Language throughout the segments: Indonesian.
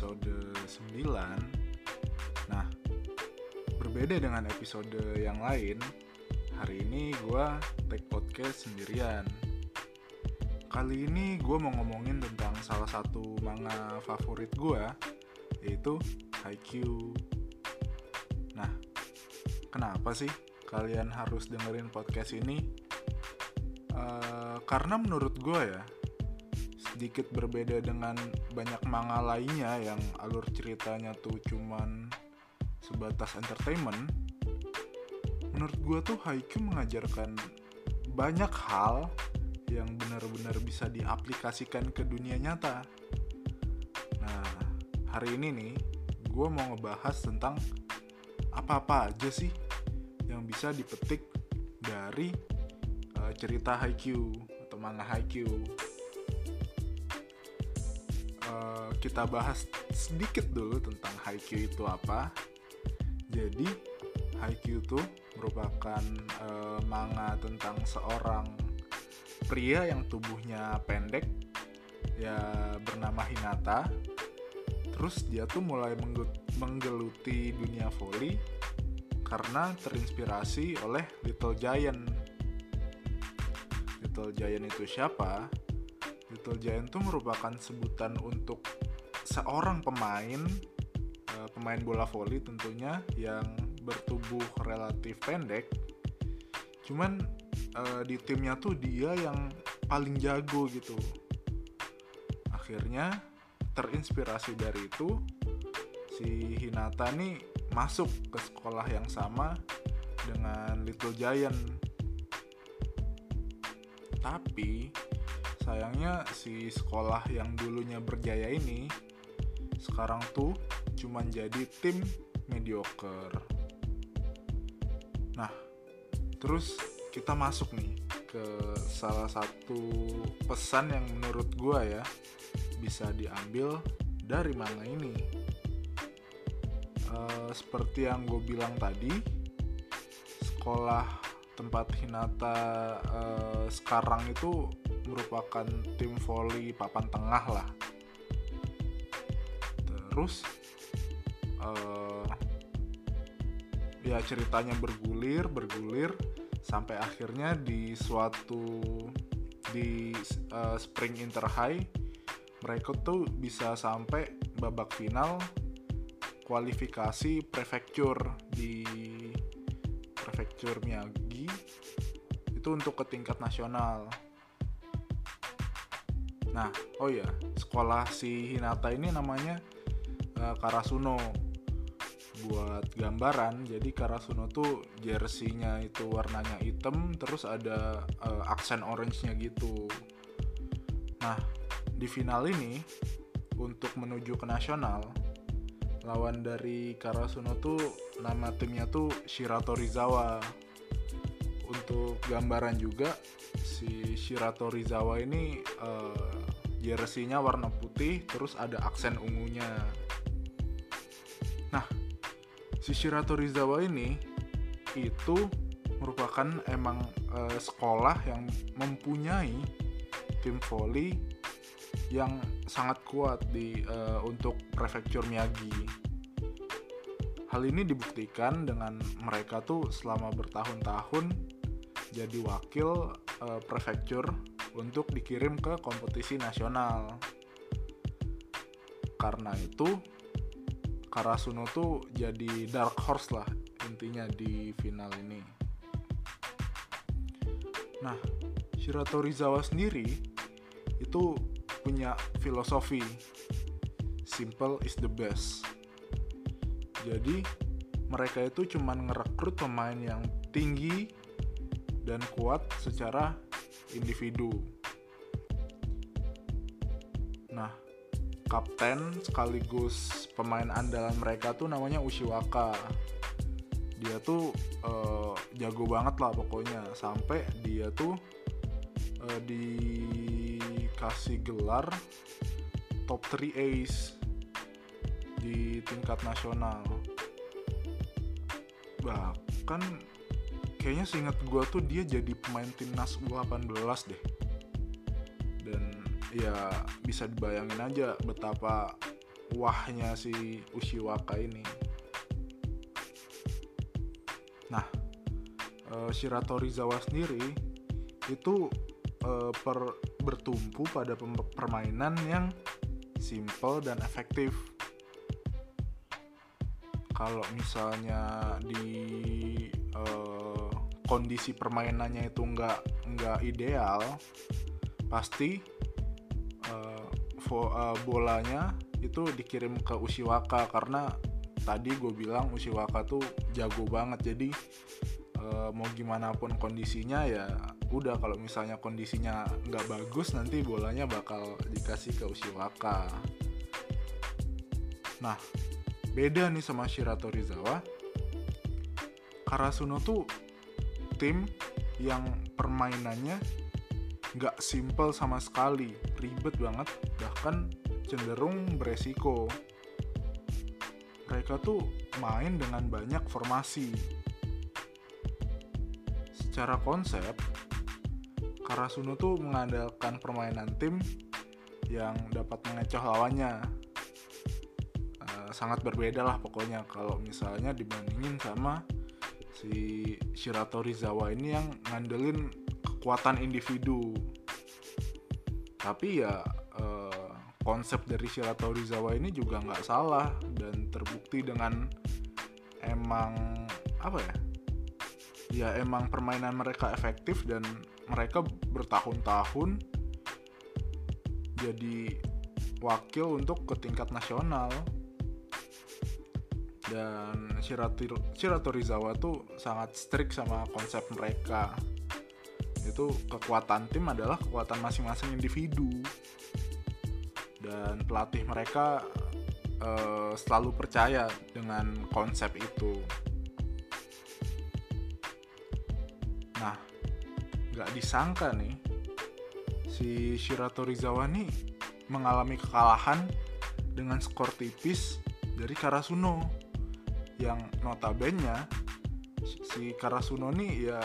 episode 9 Nah, berbeda dengan episode yang lain Hari ini gue take podcast sendirian. Kali ini gue mau ngomongin tentang salah satu manga favorit gue Yaitu Haikyuu. Nah, kenapa sih kalian harus dengerin podcast ini? Uh, karena menurut gue ya sedikit berbeda dengan banyak manga lainnya yang alur ceritanya tuh cuman sebatas entertainment menurut gue tuh Haikyuu mengajarkan banyak hal yang benar-benar bisa diaplikasikan ke dunia nyata nah hari ini nih gue mau ngebahas tentang apa-apa aja sih yang bisa dipetik dari cerita Haikyuu atau manga Haikyuu. Uh, kita bahas sedikit dulu tentang Haikyuu itu apa. Jadi Haikyuu itu merupakan uh, manga tentang seorang pria yang tubuhnya pendek ya bernama Hinata. Terus dia tuh mulai menggeluti dunia volley karena terinspirasi oleh Little Giant Little Giant itu siapa? Little Giant itu merupakan sebutan untuk seorang pemain uh, pemain bola voli tentunya yang bertubuh relatif pendek. Cuman uh, di timnya tuh dia yang paling jago gitu. Akhirnya terinspirasi dari itu si Hinata nih masuk ke sekolah yang sama dengan Little Giant tapi sayangnya si sekolah yang dulunya berjaya ini sekarang tuh cuman jadi tim mediocre. Nah, terus kita masuk nih ke salah satu pesan yang menurut gua ya bisa diambil dari manga ini. Uh, seperti yang gue bilang tadi, sekolah tempat Hinata uh, sekarang itu merupakan tim volley papan tengah lah. Terus uh, ya ceritanya bergulir bergulir sampai akhirnya di suatu di uh, Spring Inter High mereka tuh bisa sampai babak final kualifikasi prefecture di prefecture Miyagi itu untuk ke tingkat nasional. Nah, oh ya, sekolah si Hinata ini namanya uh, Karasuno. Buat gambaran, jadi Karasuno tuh jersey-nya itu warnanya hitam, terus ada uh, aksen orange-nya gitu. Nah, di final ini untuk menuju ke nasional, lawan dari Karasuno tuh nama timnya tuh Shirato Rizawa untuk gambaran juga si Shirato Rizawa ini uh, jersey-nya warna putih terus ada aksen ungunya. Nah, si Shirato Rizawa ini itu merupakan emang uh, sekolah yang mempunyai tim volley yang sangat kuat di uh, untuk prefecture Miyagi. Hal ini dibuktikan dengan mereka tuh selama bertahun-tahun jadi wakil uh, prefecture untuk dikirim ke kompetisi nasional. Karena itu Karasuno tuh jadi dark horse lah intinya di final ini. Nah, Shirato Rizawa sendiri itu punya filosofi simple is the best. Jadi mereka itu cuman ngerekrut pemain yang tinggi dan kuat secara individu. Nah, kapten sekaligus pemain andalan mereka tuh namanya Ushiwaka. Dia tuh uh, jago banget lah pokoknya sampai dia tuh uh, dikasih gelar top 3 ace di tingkat nasional. Bahkan kayaknya seingat gue tuh dia jadi pemain timnas U18 deh dan ya bisa dibayangin aja betapa wahnya si Ushiwaka ini. Nah, uh, Shirato Rizawa sendiri itu uh, per, bertumpu pada permainan yang simple dan efektif. Kalau misalnya di uh, kondisi permainannya itu nggak nggak ideal, pasti uh, uh, bolanya itu dikirim ke Ushiwaka karena tadi gue bilang Ushiwaka tuh jago banget. Jadi uh, mau gimana pun kondisinya ya udah. Kalau misalnya kondisinya nggak bagus nanti bolanya bakal dikasih ke Ushiwaka. Nah beda nih sama Shirato Rizawa Karasuno tuh tim yang permainannya nggak simple sama sekali ribet banget bahkan cenderung beresiko. Mereka tuh main dengan banyak formasi. Secara konsep Karasuno tuh mengandalkan permainan tim yang dapat mengecoh lawannya. Uh, sangat berbeda lah pokoknya kalau misalnya dibandingin sama si Shirato Rizawa ini yang ngandelin kekuatan individu. Tapi ya uh, konsep dari Shirato Rizawa ini juga nggak salah dan terbukti dengan emang apa ya? Ya emang permainan mereka efektif dan mereka bertahun-tahun jadi wakil untuk ke tingkat nasional dan Shirato, Shirato Rizawa tuh sangat strict sama konsep mereka. Itu kekuatan tim adalah kekuatan masing-masing individu. Dan pelatih mereka uh, selalu percaya dengan konsep itu. Nah nggak disangka nih si Shirato Rizawa nih mengalami kekalahan dengan skor tipis dari Karasuno yang notabene si Karasuno nih ya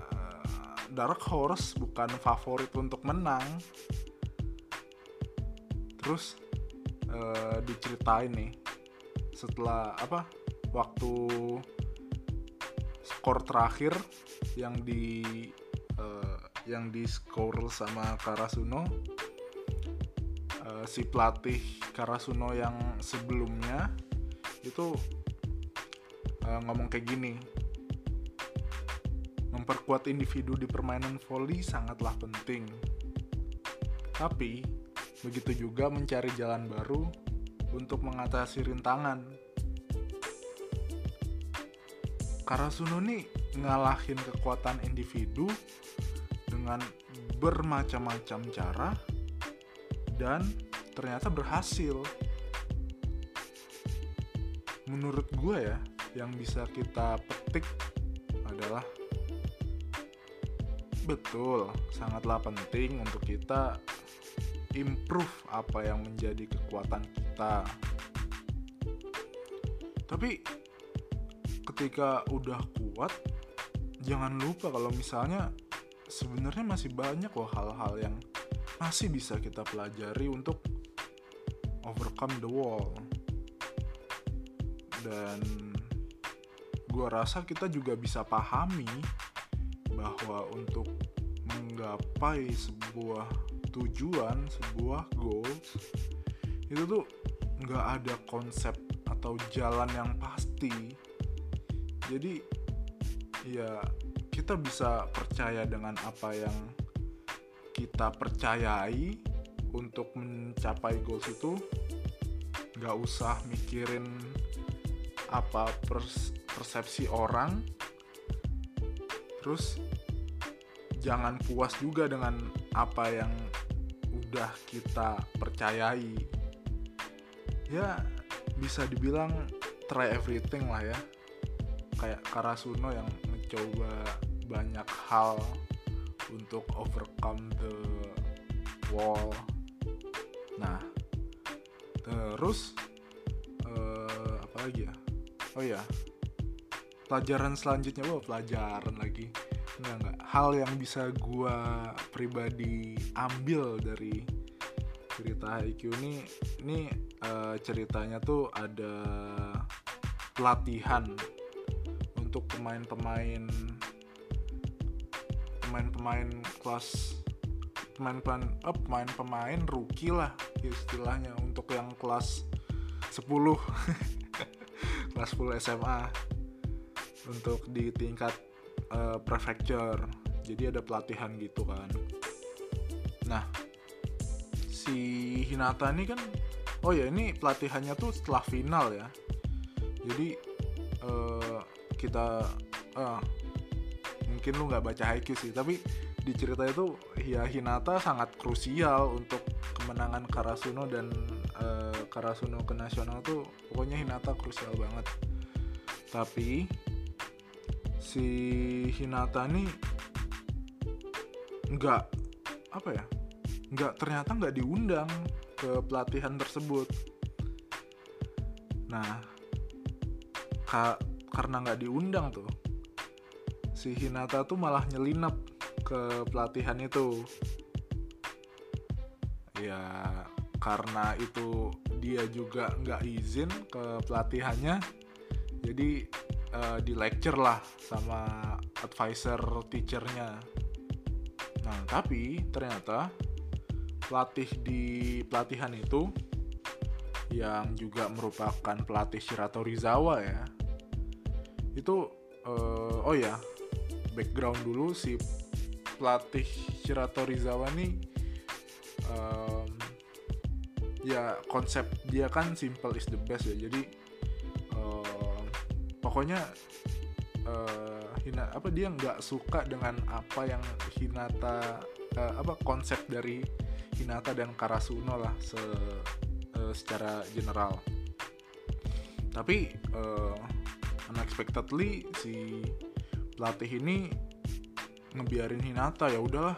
uh, dark horse bukan favorit untuk menang. Terus uh, diceritain nih setelah apa waktu skor terakhir yang di yang di score sama Karasuno uh, si pelatih Karasuno yang sebelumnya itu uh, ngomong kayak gini. Memperkuat individu di permainan volley sangatlah penting. Tapi begitu juga mencari jalan baru untuk mengatasi rintangan. Karasuno nih ngalahin kekuatan individu dengan bermacam-macam cara dan ternyata berhasil. Menurut gue ya, yang bisa kita petik adalah betul, sangatlah penting untuk kita improve apa yang menjadi kekuatan kita. Tapi ketika udah kuat, jangan lupa kalau misalnya sebenarnya masih banyak loh hal-hal yang masih bisa kita pelajari untuk overcome the wall dan gue rasa kita juga bisa pahami bahwa untuk menggapai sebuah tujuan sebuah goals itu tuh nggak ada konsep atau jalan yang pasti. Jadi ya kita bisa percaya dengan apa yang kita percayai untuk mencapai goals itu. Nggak usah mikirin apa pers persepsi orang terus jangan puas juga dengan apa yang udah kita percayai ya bisa dibilang try everything lah ya kayak Karasuno yang mencoba banyak hal untuk overcome the wall. Nah, terus uh, apa lagi ya? Oh ya, pelajaran selanjutnya, oh pelajaran lagi. Enggak enggak. Hal yang bisa gua pribadi ambil dari cerita IQ ini ini uh, ceritanya tuh ada pelatihan untuk pemain-pemain pemain-pemain kelas pemain-pemain oh, pemain-pemain rookie lah istilahnya untuk yang kelas 10 kelas 10 SMA untuk di tingkat uh, prefecture. Jadi ada pelatihan gitu kan. Nah si Hinata ini kan oh ya ini pelatihannya tuh setelah final ya. Jadi uh, kita uh, mungkin lu nggak baca Haikyuu sih tapi di cerita itu ya Hinata sangat krusial untuk kemenangan Karasuno dan uh, Karasuno ke nasional tuh pokoknya Hinata krusial banget. Tapi si Hinata nih nggak apa ya nggak ternyata nggak diundang ke pelatihan tersebut. Nah ka karena nggak diundang tuh si Hinata tuh malah nyelinap ke pelatihan itu. Ya karena itu dia juga nggak izin ke pelatihannya jadi uh, di lecture lah sama advisor teachernya. Nah tapi ternyata pelatih di pelatihan itu yang juga merupakan pelatih Shirato Rizawa ya itu uh, oh ya background dulu si pelatih Shirato Rizawa nih um, ya konsep dia kan simple is the best ya. Jadi pokoknya uh, hina apa dia nggak suka dengan apa yang Hinata uh, apa konsep dari Hinata dan Karasuno lah se uh, secara general. Tapi uh, unexpectedly si pelatih ini ngebiarin Hinata ya udahlah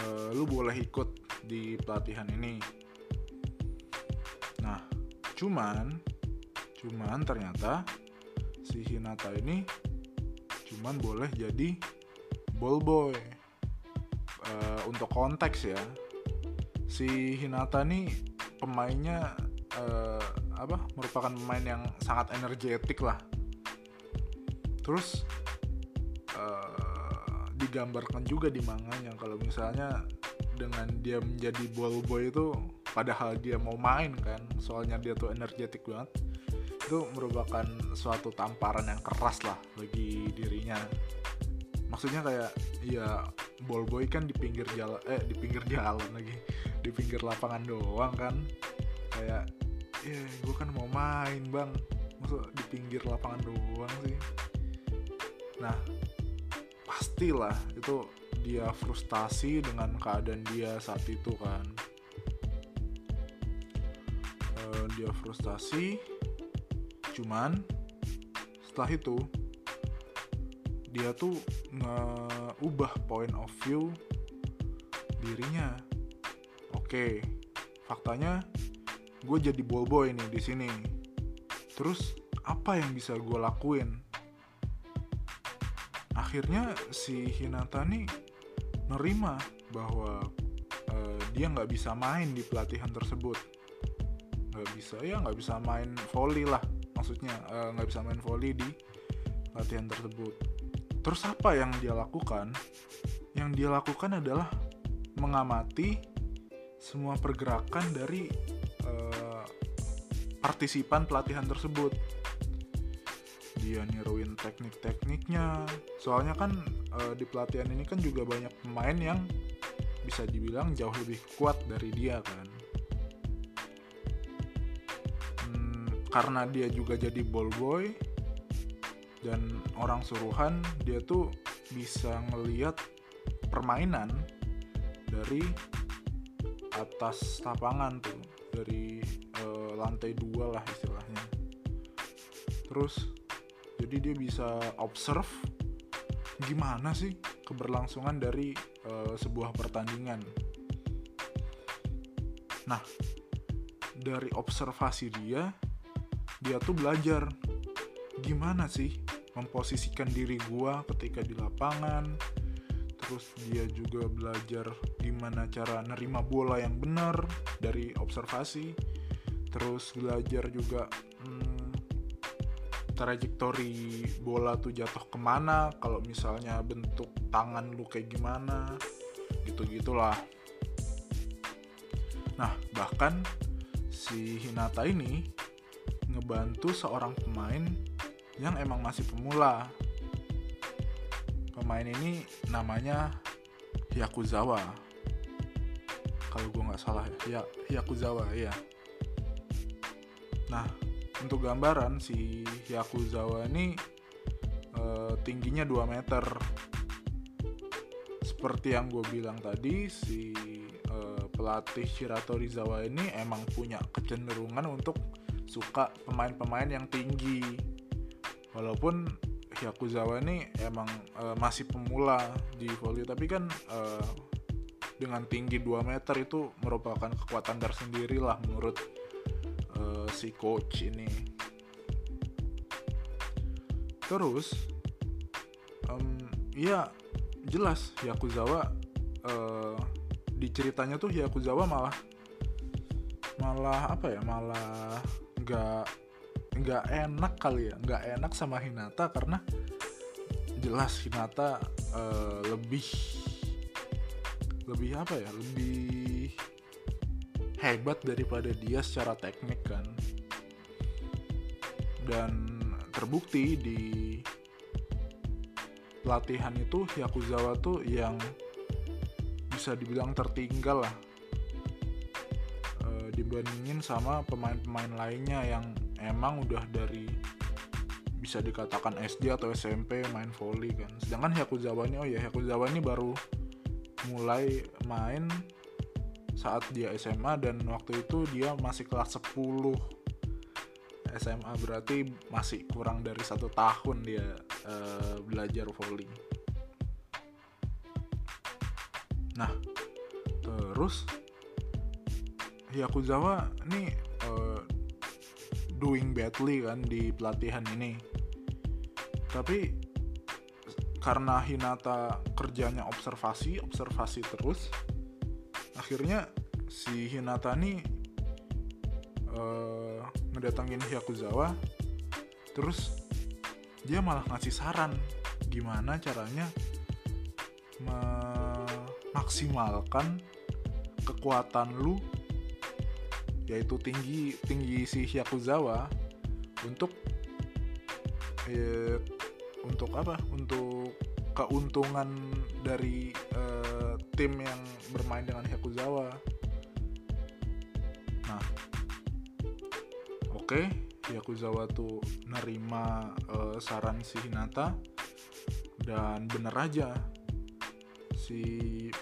uh, lu boleh ikut di pelatihan ini. Nah cuman cuman ternyata si Hinata ini cuman boleh jadi ball boy. Uh, untuk konteks ya si Hinata nih pemainnya uh, apa merupakan pemain yang sangat energetik lah. Terus uh, digambarkan juga di manganya kalau misalnya dengan dia menjadi ball boy itu padahal dia mau main kan soalnya dia tuh energetik banget itu merupakan suatu tamparan yang keras lah bagi dirinya. Maksudnya kayak ya ball boy kan di pinggir jalan eh di pinggir jalan lagi di pinggir lapangan doang kan. Kayak ya gue kan mau main bang. Maksud di pinggir lapangan doang sih. Nah, pastilah itu dia frustasi dengan keadaan dia saat itu kan. Uh, dia frustasi, cuman setelah itu dia tuh ngeubah point of view dirinya. Oke, faktanya gue jadi ball boy nih di sini. Terus apa yang bisa gue lakuin? akhirnya si Hinata nih nerima bahwa uh, dia nggak bisa main di pelatihan tersebut nggak bisa ya nggak bisa main volley lah maksudnya nggak uh, bisa main volley di latihan tersebut. Terus apa yang dia lakukan? Yang dia lakukan adalah mengamati semua pergerakan dari uh, partisipan pelatihan tersebut. Dia niruin teknik-tekniknya. Soalnya kan e, di pelatihan ini kan juga banyak pemain yang bisa dibilang jauh lebih kuat dari dia kan karena dia juga jadi ball boy dan orang suruhan dia tuh bisa ngeliat permainan dari atas lapangan tuh dari e, lantai dua lah istilahnya. Terus jadi dia bisa observe gimana sih keberlangsungan dari uh, sebuah pertandingan. Nah dari observasi dia dia tuh belajar. Gimana sih memposisikan diri gua ketika di lapangan? Terus dia juga belajar gimana cara nerima bola yang benar dari observasi. Terus belajar juga hmm, trajektori bola tuh jatuh ke mana kalau misalnya bentuk tangan lu kayak gimana gitu gitulah nah bahkan si Hinata ini ngebantu seorang pemain yang emang masih pemula. Pemain ini namanya Yakuzawa. Kalau gue nggak salah ya. Yakuzawa ya nah untuk gambaran si Yakuzawa ini uh, tingginya 2 meter. Seperti yang gue bilang tadi si uh, pelatih Shirato Rizawa ini emang punya kecenderungan untuk suka pemain-pemain yang tinggi. Walaupun Yakuzawa ini emang uh, masih pemula di volley tapi kan uh, dengan tinggi 2 meter itu merupakan kekuatan tersendiri lah menurut uh, si coach ini. Terus um, ya jelas Yakuzawa uh, di ceritanya tuh Yakuzawa malah malah apa ya malah nggak nggak enak kali ya. Nggak enak sama Hinata karena jelas Hinata uh, lebih lebih apa ya? Lebih hebat daripada dia secara teknik kan. Dan terbukti di latihan itu Yakuzawa tuh yang bisa dibilang tertinggal lah dibandingin sama pemain-pemain lainnya yang emang udah dari bisa dikatakan SD atau SMP main volley kan. Sedangkan Yakuzawa ini oh ya Yakuzawa ini baru mulai main saat dia SMA dan waktu itu dia masih kelas 10 SMA berarti masih kurang dari satu tahun dia uh, belajar volley nah terus Yakuzawa ini uh, doing badly kan di pelatihan ini. Tapi karena Hinata kerjanya observasi observasi terus akhirnya si Hinata nih uh, ngedatangin Hyakuzawa terus dia malah ngasih saran gimana caranya memaksimalkan kekuatan lu yaitu tinggi tinggi si Hyakuzawa untuk eh, untuk apa? Untuk keuntungan dari eh, tim yang bermain dengan Hyakuzawa nah oke okay, Hyakuzawa tuh nerima eh, saran si Hinata dan bener aja. Si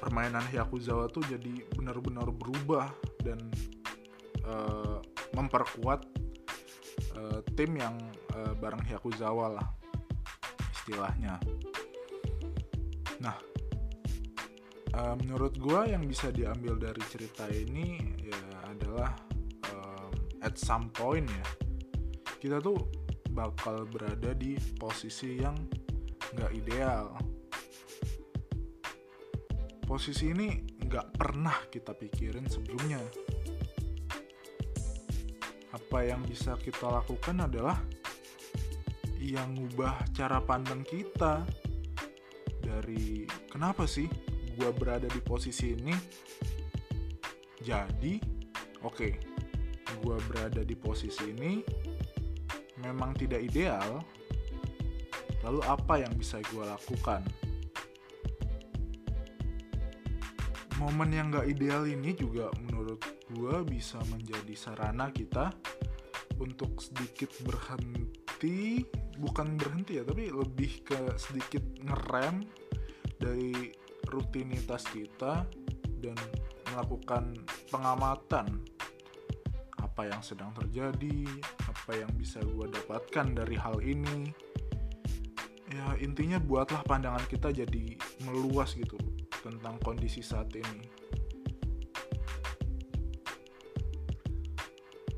permainan Hyakuzawa tuh jadi benar-benar berubah dan uh, memperkuat uh, tim yang uh, bareng Hyakuzawa lah istilahnya. Nah, uh, menurut gue yang bisa diambil dari cerita ini ya adalah um, at some point ya kita tuh bakal berada di posisi yang nggak ideal. Posisi ini nggak pernah kita pikirin sebelumnya apa yang bisa kita lakukan adalah yang ngubah cara pandang kita dari kenapa sih gue berada di posisi ini jadi oke okay, gue berada di posisi ini memang tidak ideal lalu apa yang bisa gue lakukan? Momen yang gak ideal ini juga menurut gue bisa menjadi sarana kita untuk sedikit berhenti bukan berhenti ya tapi lebih ke sedikit ngerem dari rutinitas kita dan melakukan pengamatan apa yang sedang terjadi apa yang bisa gue dapatkan dari hal ini. Ya intinya buatlah pandangan kita jadi meluas gitu tentang kondisi saat ini.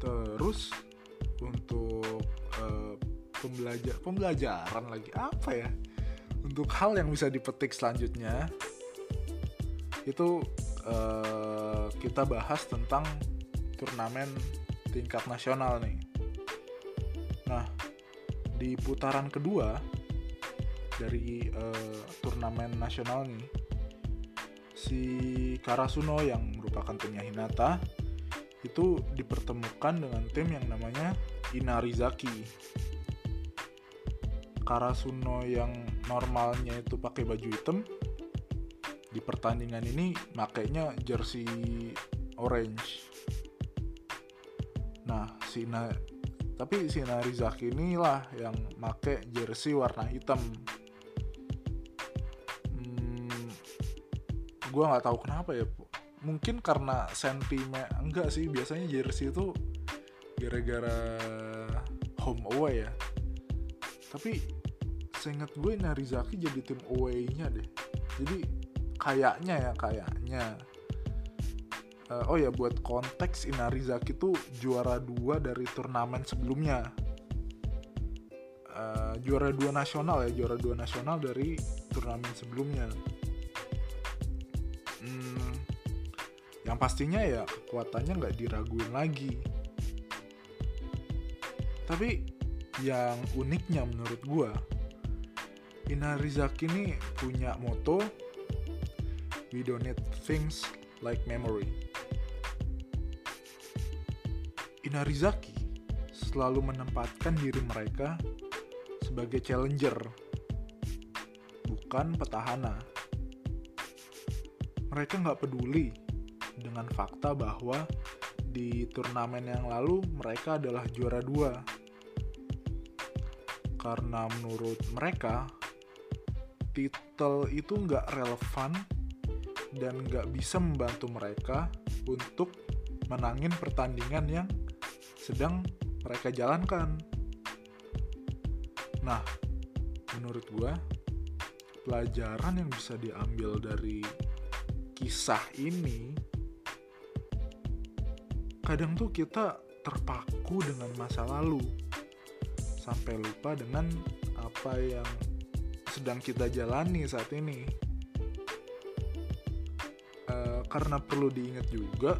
Terus pembelajar pembelajaran lagi apa ya untuk hal yang bisa dipetik selanjutnya itu uh, kita bahas tentang turnamen tingkat nasional nih. Nah, di putaran kedua dari uh, turnamen nasional nih, si Karasuno yang merupakan timnya Hinata itu dipertemukan dengan tim yang namanya Inarizaki. Karasuno yang normalnya itu pakai baju hitam di pertandingan ini makainya jersey orange. Nah, si Na tapi si Narizaki inilah yang make jersey warna hitam. Hmm, gue nggak tahu kenapa ya, mungkin karena sentimen enggak sih biasanya jersey itu gara-gara home away ya tapi seingat gue Narizaki jadi tim away-nya deh. Jadi kayaknya ya kayaknya. Uh, oh ya buat konteks Inarizaki tuh juara dua dari turnamen sebelumnya. Uh, juara dua nasional ya juara dua nasional dari turnamen sebelumnya. Yang pastinya ya kekuatannya nggak diraguin lagi. Tapi yang uniknya menurut gue Inarizaki ini punya moto. We don't need things like memory. Inarizaki selalu menempatkan diri mereka sebagai challenger bukan petahana. Mereka nggak peduli dengan fakta bahwa di turnamen yang lalu mereka adalah juara dua. Karena menurut mereka, titel itu nggak relevan dan nggak bisa membantu mereka untuk menangin pertandingan yang sedang mereka jalankan. Nah, menurut gue, pelajaran yang bisa diambil dari kisah ini kadang tuh kita terpaku dengan masa lalu sampai lupa dengan apa yang sedang kita jalani saat ini. E, karena perlu diingat juga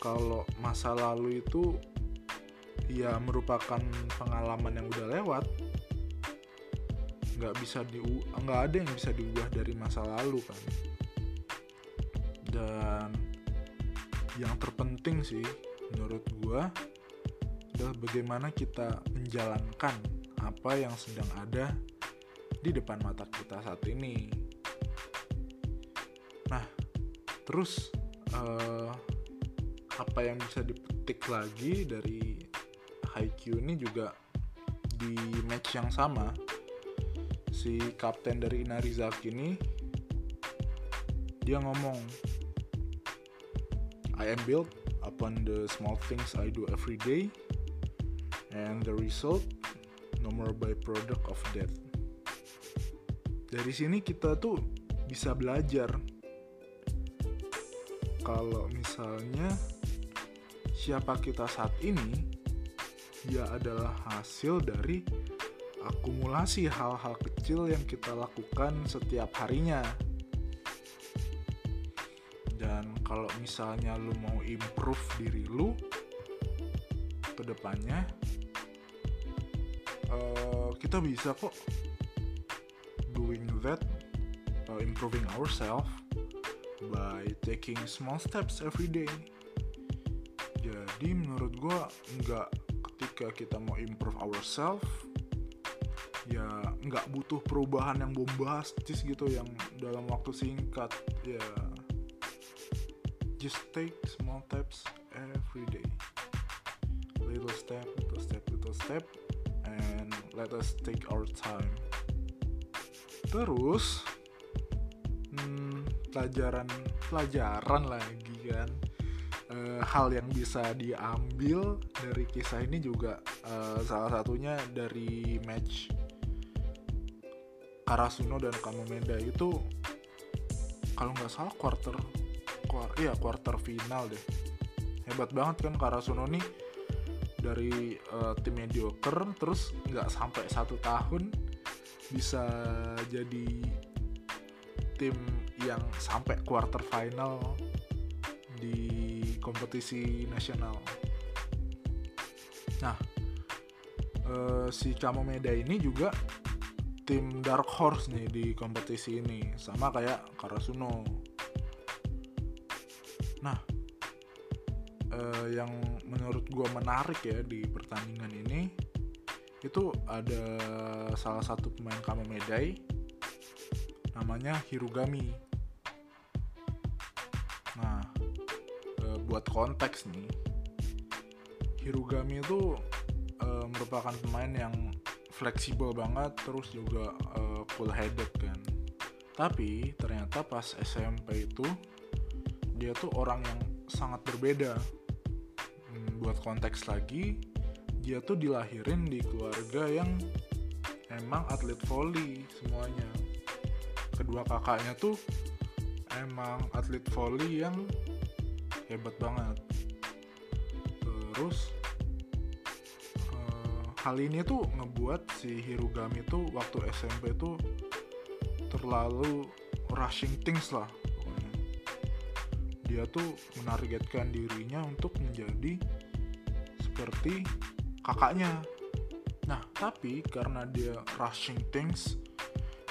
kalau masa lalu itu ya merupakan pengalaman yang udah lewat. Nggak bisa di nggak ada yang bisa diubah dari masa lalu kan. Dan yang terpenting sih menurut gua adalah bagaimana kita menjalankan apa yang sedang ada di depan mata kita saat ini. Nah, terus uh, apa yang bisa dipetik lagi dari Haikyuu ini juga di match yang sama si kapten dari Inarizaki ini dia ngomong I am built upon the small things I do every day, and the result no more byproduct of that. Dari sini kita tuh bisa belajar kalau misalnya siapa kita saat ini dia adalah hasil dari akumulasi hal-hal kecil yang kita lakukan setiap harinya kalau misalnya lu mau improve diri lu ke depannya uh, kita bisa kok doing that uh, improving ourselves by taking small steps every day. Jadi menurut gue nggak ketika kita mau improve ourselves ya nggak butuh perubahan yang bombastis gitu yang dalam waktu singkat. Ya just take small steps every day. Little step little step little step and let us take our time. Terus hmm, pelajaran pelajaran lagi kan. E, hal yang bisa diambil dari kisah ini juga e, salah satunya dari match Karasuno dan Kamomeda itu kalau nggak salah quarter iya quarter final deh. Hebat banget kan Karasuno nih dari uh, tim mediocre terus nggak sampai satu tahun bisa jadi tim yang sampai quarter final di kompetisi nasional. Nah, uh, si Kamomeda ini juga tim dark horse nih di kompetisi ini, sama kayak Karasuno. Nah, uh, yang menurut gue menarik ya di pertandingan ini itu ada salah satu pemain Kamomedai namanya Hirugami. Nah, uh, buat konteks nih, Hirugami itu uh, merupakan pemain yang fleksibel banget terus juga uh, cool headed kan tapi ternyata pas SMP itu dia tuh orang yang sangat berbeda buat konteks lagi dia tuh dilahirin di keluarga yang emang atlet volley semuanya. Kedua kakaknya tuh emang atlet volley yang hebat banget. Terus uh, hal ini tuh ngebuat si Hirugami tuh waktu SMP tuh terlalu rushing things lah dia tuh menargetkan dirinya untuk menjadi seperti kakaknya nah tapi karena dia rushing things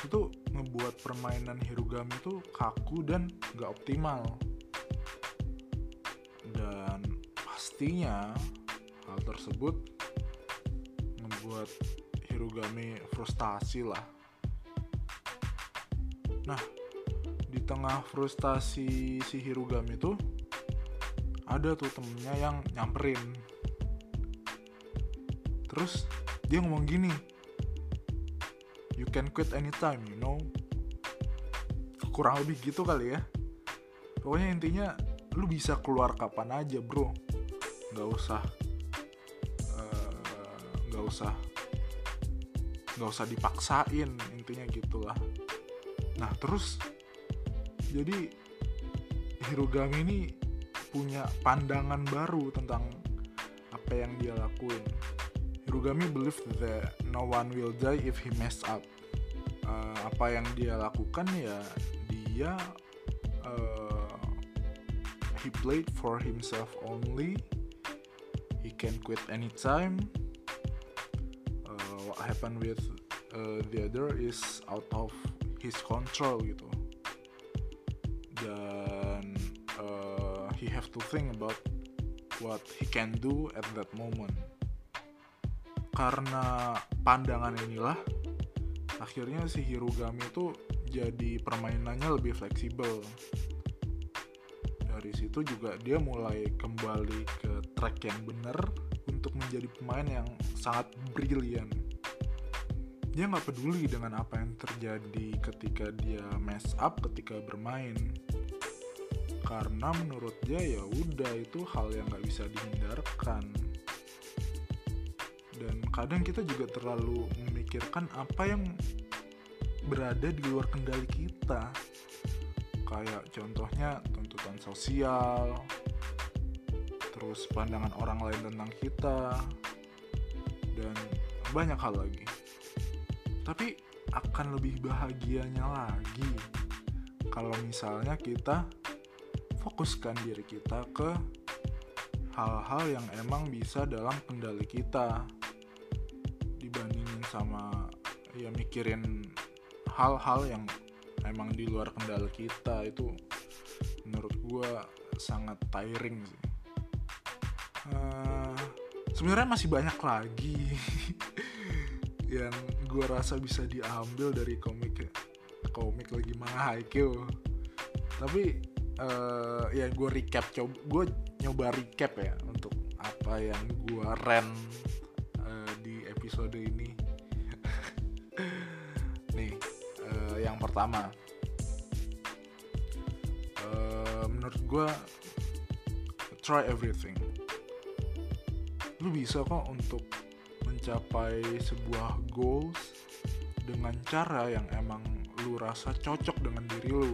itu ngebuat permainan Hirugami tuh kaku dan gak optimal pastinya hal tersebut membuat Hirugami frustasi lah. Nah, di tengah frustasi si Hirugami tuh ada tuh temennya yang nyamperin. Terus dia ngomong gini, you can quit anytime, you know. Kurang lebih gitu kali ya. Pokoknya intinya lu bisa keluar kapan aja bro nggak usah eh, nggak uh, usah nggak usah dipaksain intinya gitulah nah terus jadi Hirugami ini punya pandangan baru tentang apa yang dia lakuin Hirugami believe that no one will die if he mess up. Uh, apa yang dia lakukan ya dia uh, he played for himself only. Can quit anytime. Uh, what happened with uh, the other is out of his control gitu. Dan uh, he have to think about what he can do at that moment karena pandangan inilah akhirnya si Hirugami itu jadi permainannya lebih fleksibel dari situ juga dia mulai kembali ke track yang benar untuk menjadi pemain yang sangat brilian. Dia nggak peduli dengan apa yang terjadi ketika dia mess up ketika bermain. Karena menurut dia ya udah itu hal yang nggak bisa dihindarkan. Dan kadang kita juga terlalu memikirkan apa yang berada di luar kendali kita. Kayak contohnya tuntutan sosial, terus pandangan orang lain tentang kita dan banyak hal lagi tapi akan lebih bahagianya lagi kalau misalnya kita fokuskan diri kita ke hal-hal yang emang bisa dalam kendali kita sama ya mikirin hal-hal yang emang di luar kendali kita itu menurut gue sangat tiring sih. Uh, sebenarnya masih banyak lagi yang gue rasa bisa diambil dari komik komik lagi mana Haikyuu. Tapi uh, ya gue recap coba gue nyoba recap ya untuk apa yang gue ren uh, di episode ini pertama. Uh, menurut gue try everything. Lu bisa kok untuk mencapai sebuah goals dengan cara yang emang lu rasa cocok dengan diri lu.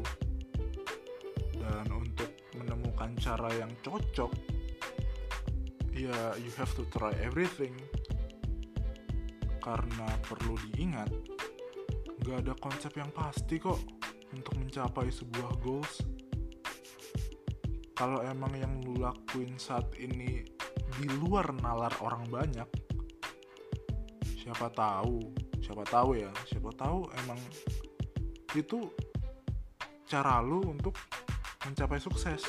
Dan untuk menemukan cara yang cocok ya you have to try everything. Karena perlu diingat gak ada konsep yang pasti kok untuk mencapai sebuah goals. Kalau emang yang lu lakuin saat ini di luar nalar orang banyak siapa tahu siapa tahu ya siapa tahu emang itu cara lu untuk mencapai sukses.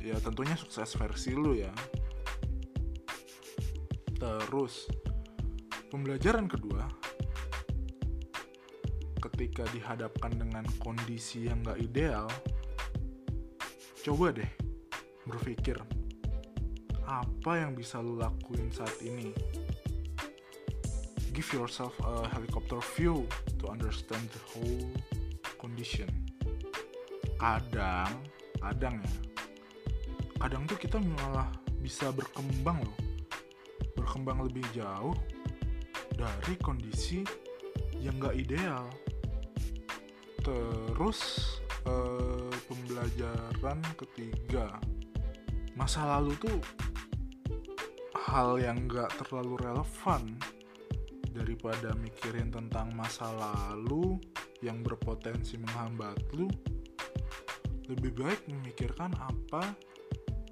Ya tentunya sukses versi lu ya. Terus pembelajaran kedua ketika dihadapkan dengan kondisi yang gak ideal coba deh berpikir apa yang bisa lu lakuin saat ini? Give yourself a helicopter view to understand the whole condition. Kadang kadang ya kadang tuh kita malah bisa berkembang loh. Berkembang lebih jauh dari kondisi yang gak ideal terus eh, pembelajaran ketiga. Masa lalu tuh hal yang gak terlalu relevan daripada mikirin tentang masa lalu yang berpotensi menghambat lu. Lebih baik memikirkan apa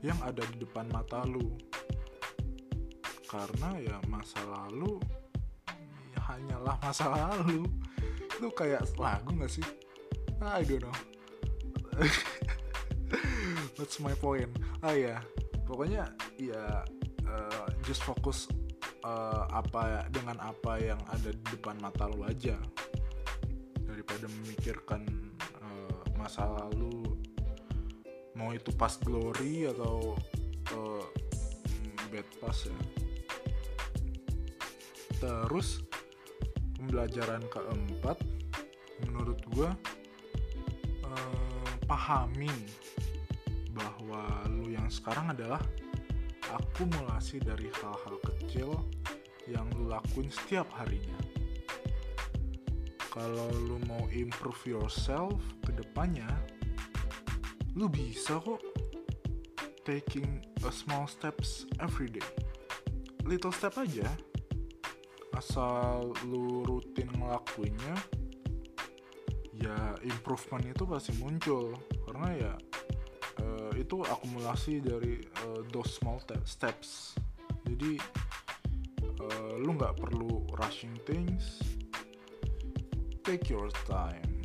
yang ada di depan mata lu. Karena ya masa lalu ya hanyalah masa lalu itu kayak lagu gak sih? I don't know. That's my point. Ah ya pokoknya ya uh, just fokus uh, apa dengan apa yang ada di depan mata lu aja. Daripada memikirkan uh, masa lalu mau itu pas glory atau uh, bad pass ya. Terus pembelajaran keempat menurut gue uh, pahami bahwa lu yang sekarang adalah akumulasi dari hal-hal kecil yang lu lakuin setiap harinya. Kalau lu mau improve yourself ke depannya lu bisa kok taking a small steps every day. Little step aja asal lu rutin ngelakuinnya ya improvement itu pasti muncul. Karena ya uh, itu akumulasi dari uh, those small steps. Jadi uh, lu nggak perlu rushing things. Take your time.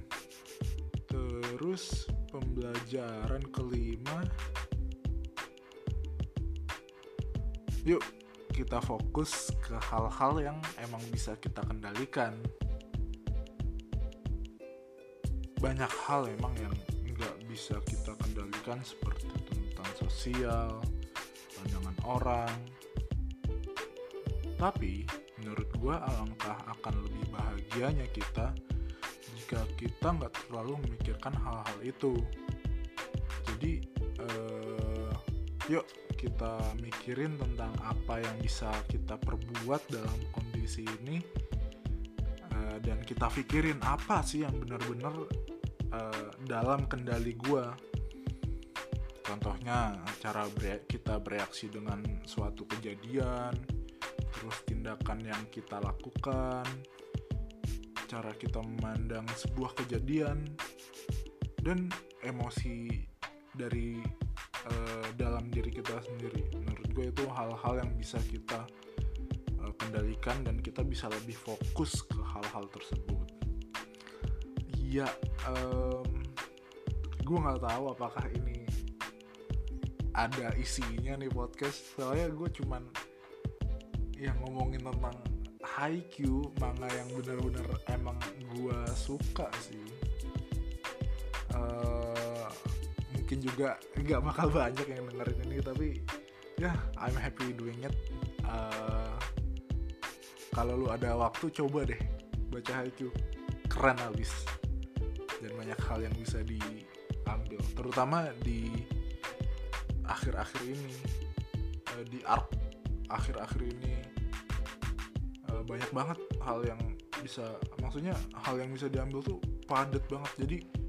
Terus pembelajaran kelima. Yuk kita fokus ke hal-hal yang emang bisa kita kendalikan. Banyak hal emang yang nggak bisa kita kendalikan seperti tentang sosial pandangan orang. Tapi menurut gue alangkah akan lebih bahagianya kita jika kita nggak terlalu memikirkan hal-hal itu. Jadi uh, yuk kita mikirin tentang apa yang bisa kita perbuat dalam kondisi ini uh, dan kita pikirin apa sih yang benar-benar uh, dalam kendali gue contohnya cara kita bereaksi dengan suatu kejadian terus tindakan yang kita lakukan cara kita memandang sebuah kejadian dan emosi dari uh, dalam diri kita sendiri. Menurut gue itu hal-hal yang bisa kita uh, kendalikan dan kita bisa lebih fokus ke hal-hal tersebut. Ya um, gue nggak tahu apakah ini ada isinya nih podcast. Soalnya gue cuman yang ngomongin tentang Haikyuu manga yang bener-bener emang gue suka sih mungkin juga nggak bakal banyak yang dengerin ini tapi ya yeah, I'm happy doing it. Uh, kalau lu ada waktu coba deh baca Haikyuu. Keren abis. Dan banyak hal yang bisa diambil terutama di akhir-akhir ini. Uh, di arc akhir-akhir ini uh, banyak banget hal yang bisa maksudnya hal yang bisa diambil tuh padat banget. Jadi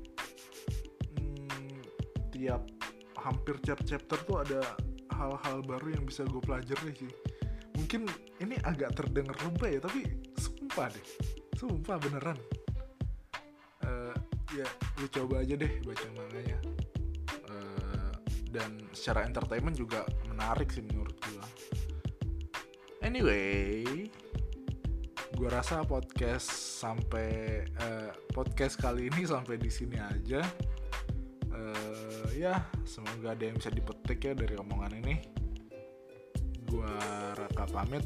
tiap hampir tiap chapter tuh ada hal-hal baru yang bisa gue pelajari sih. Mungkin ini agak terdengar lebay ya tapi sumpah deh. Sumpah beneran. Ya lu coba aja deh baca manganya. Uh, dan secara entertainment juga menarik sih menurut gua. Anyway gua rasa podcast sampai uh, podcast kali ini sampai di sini aja uh, ya semoga ada yang bisa dipetik ya dari omongan ini. Gua Raka pamit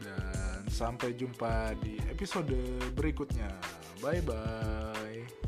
dan sampai jumpa di episode berikutnya. Bye bye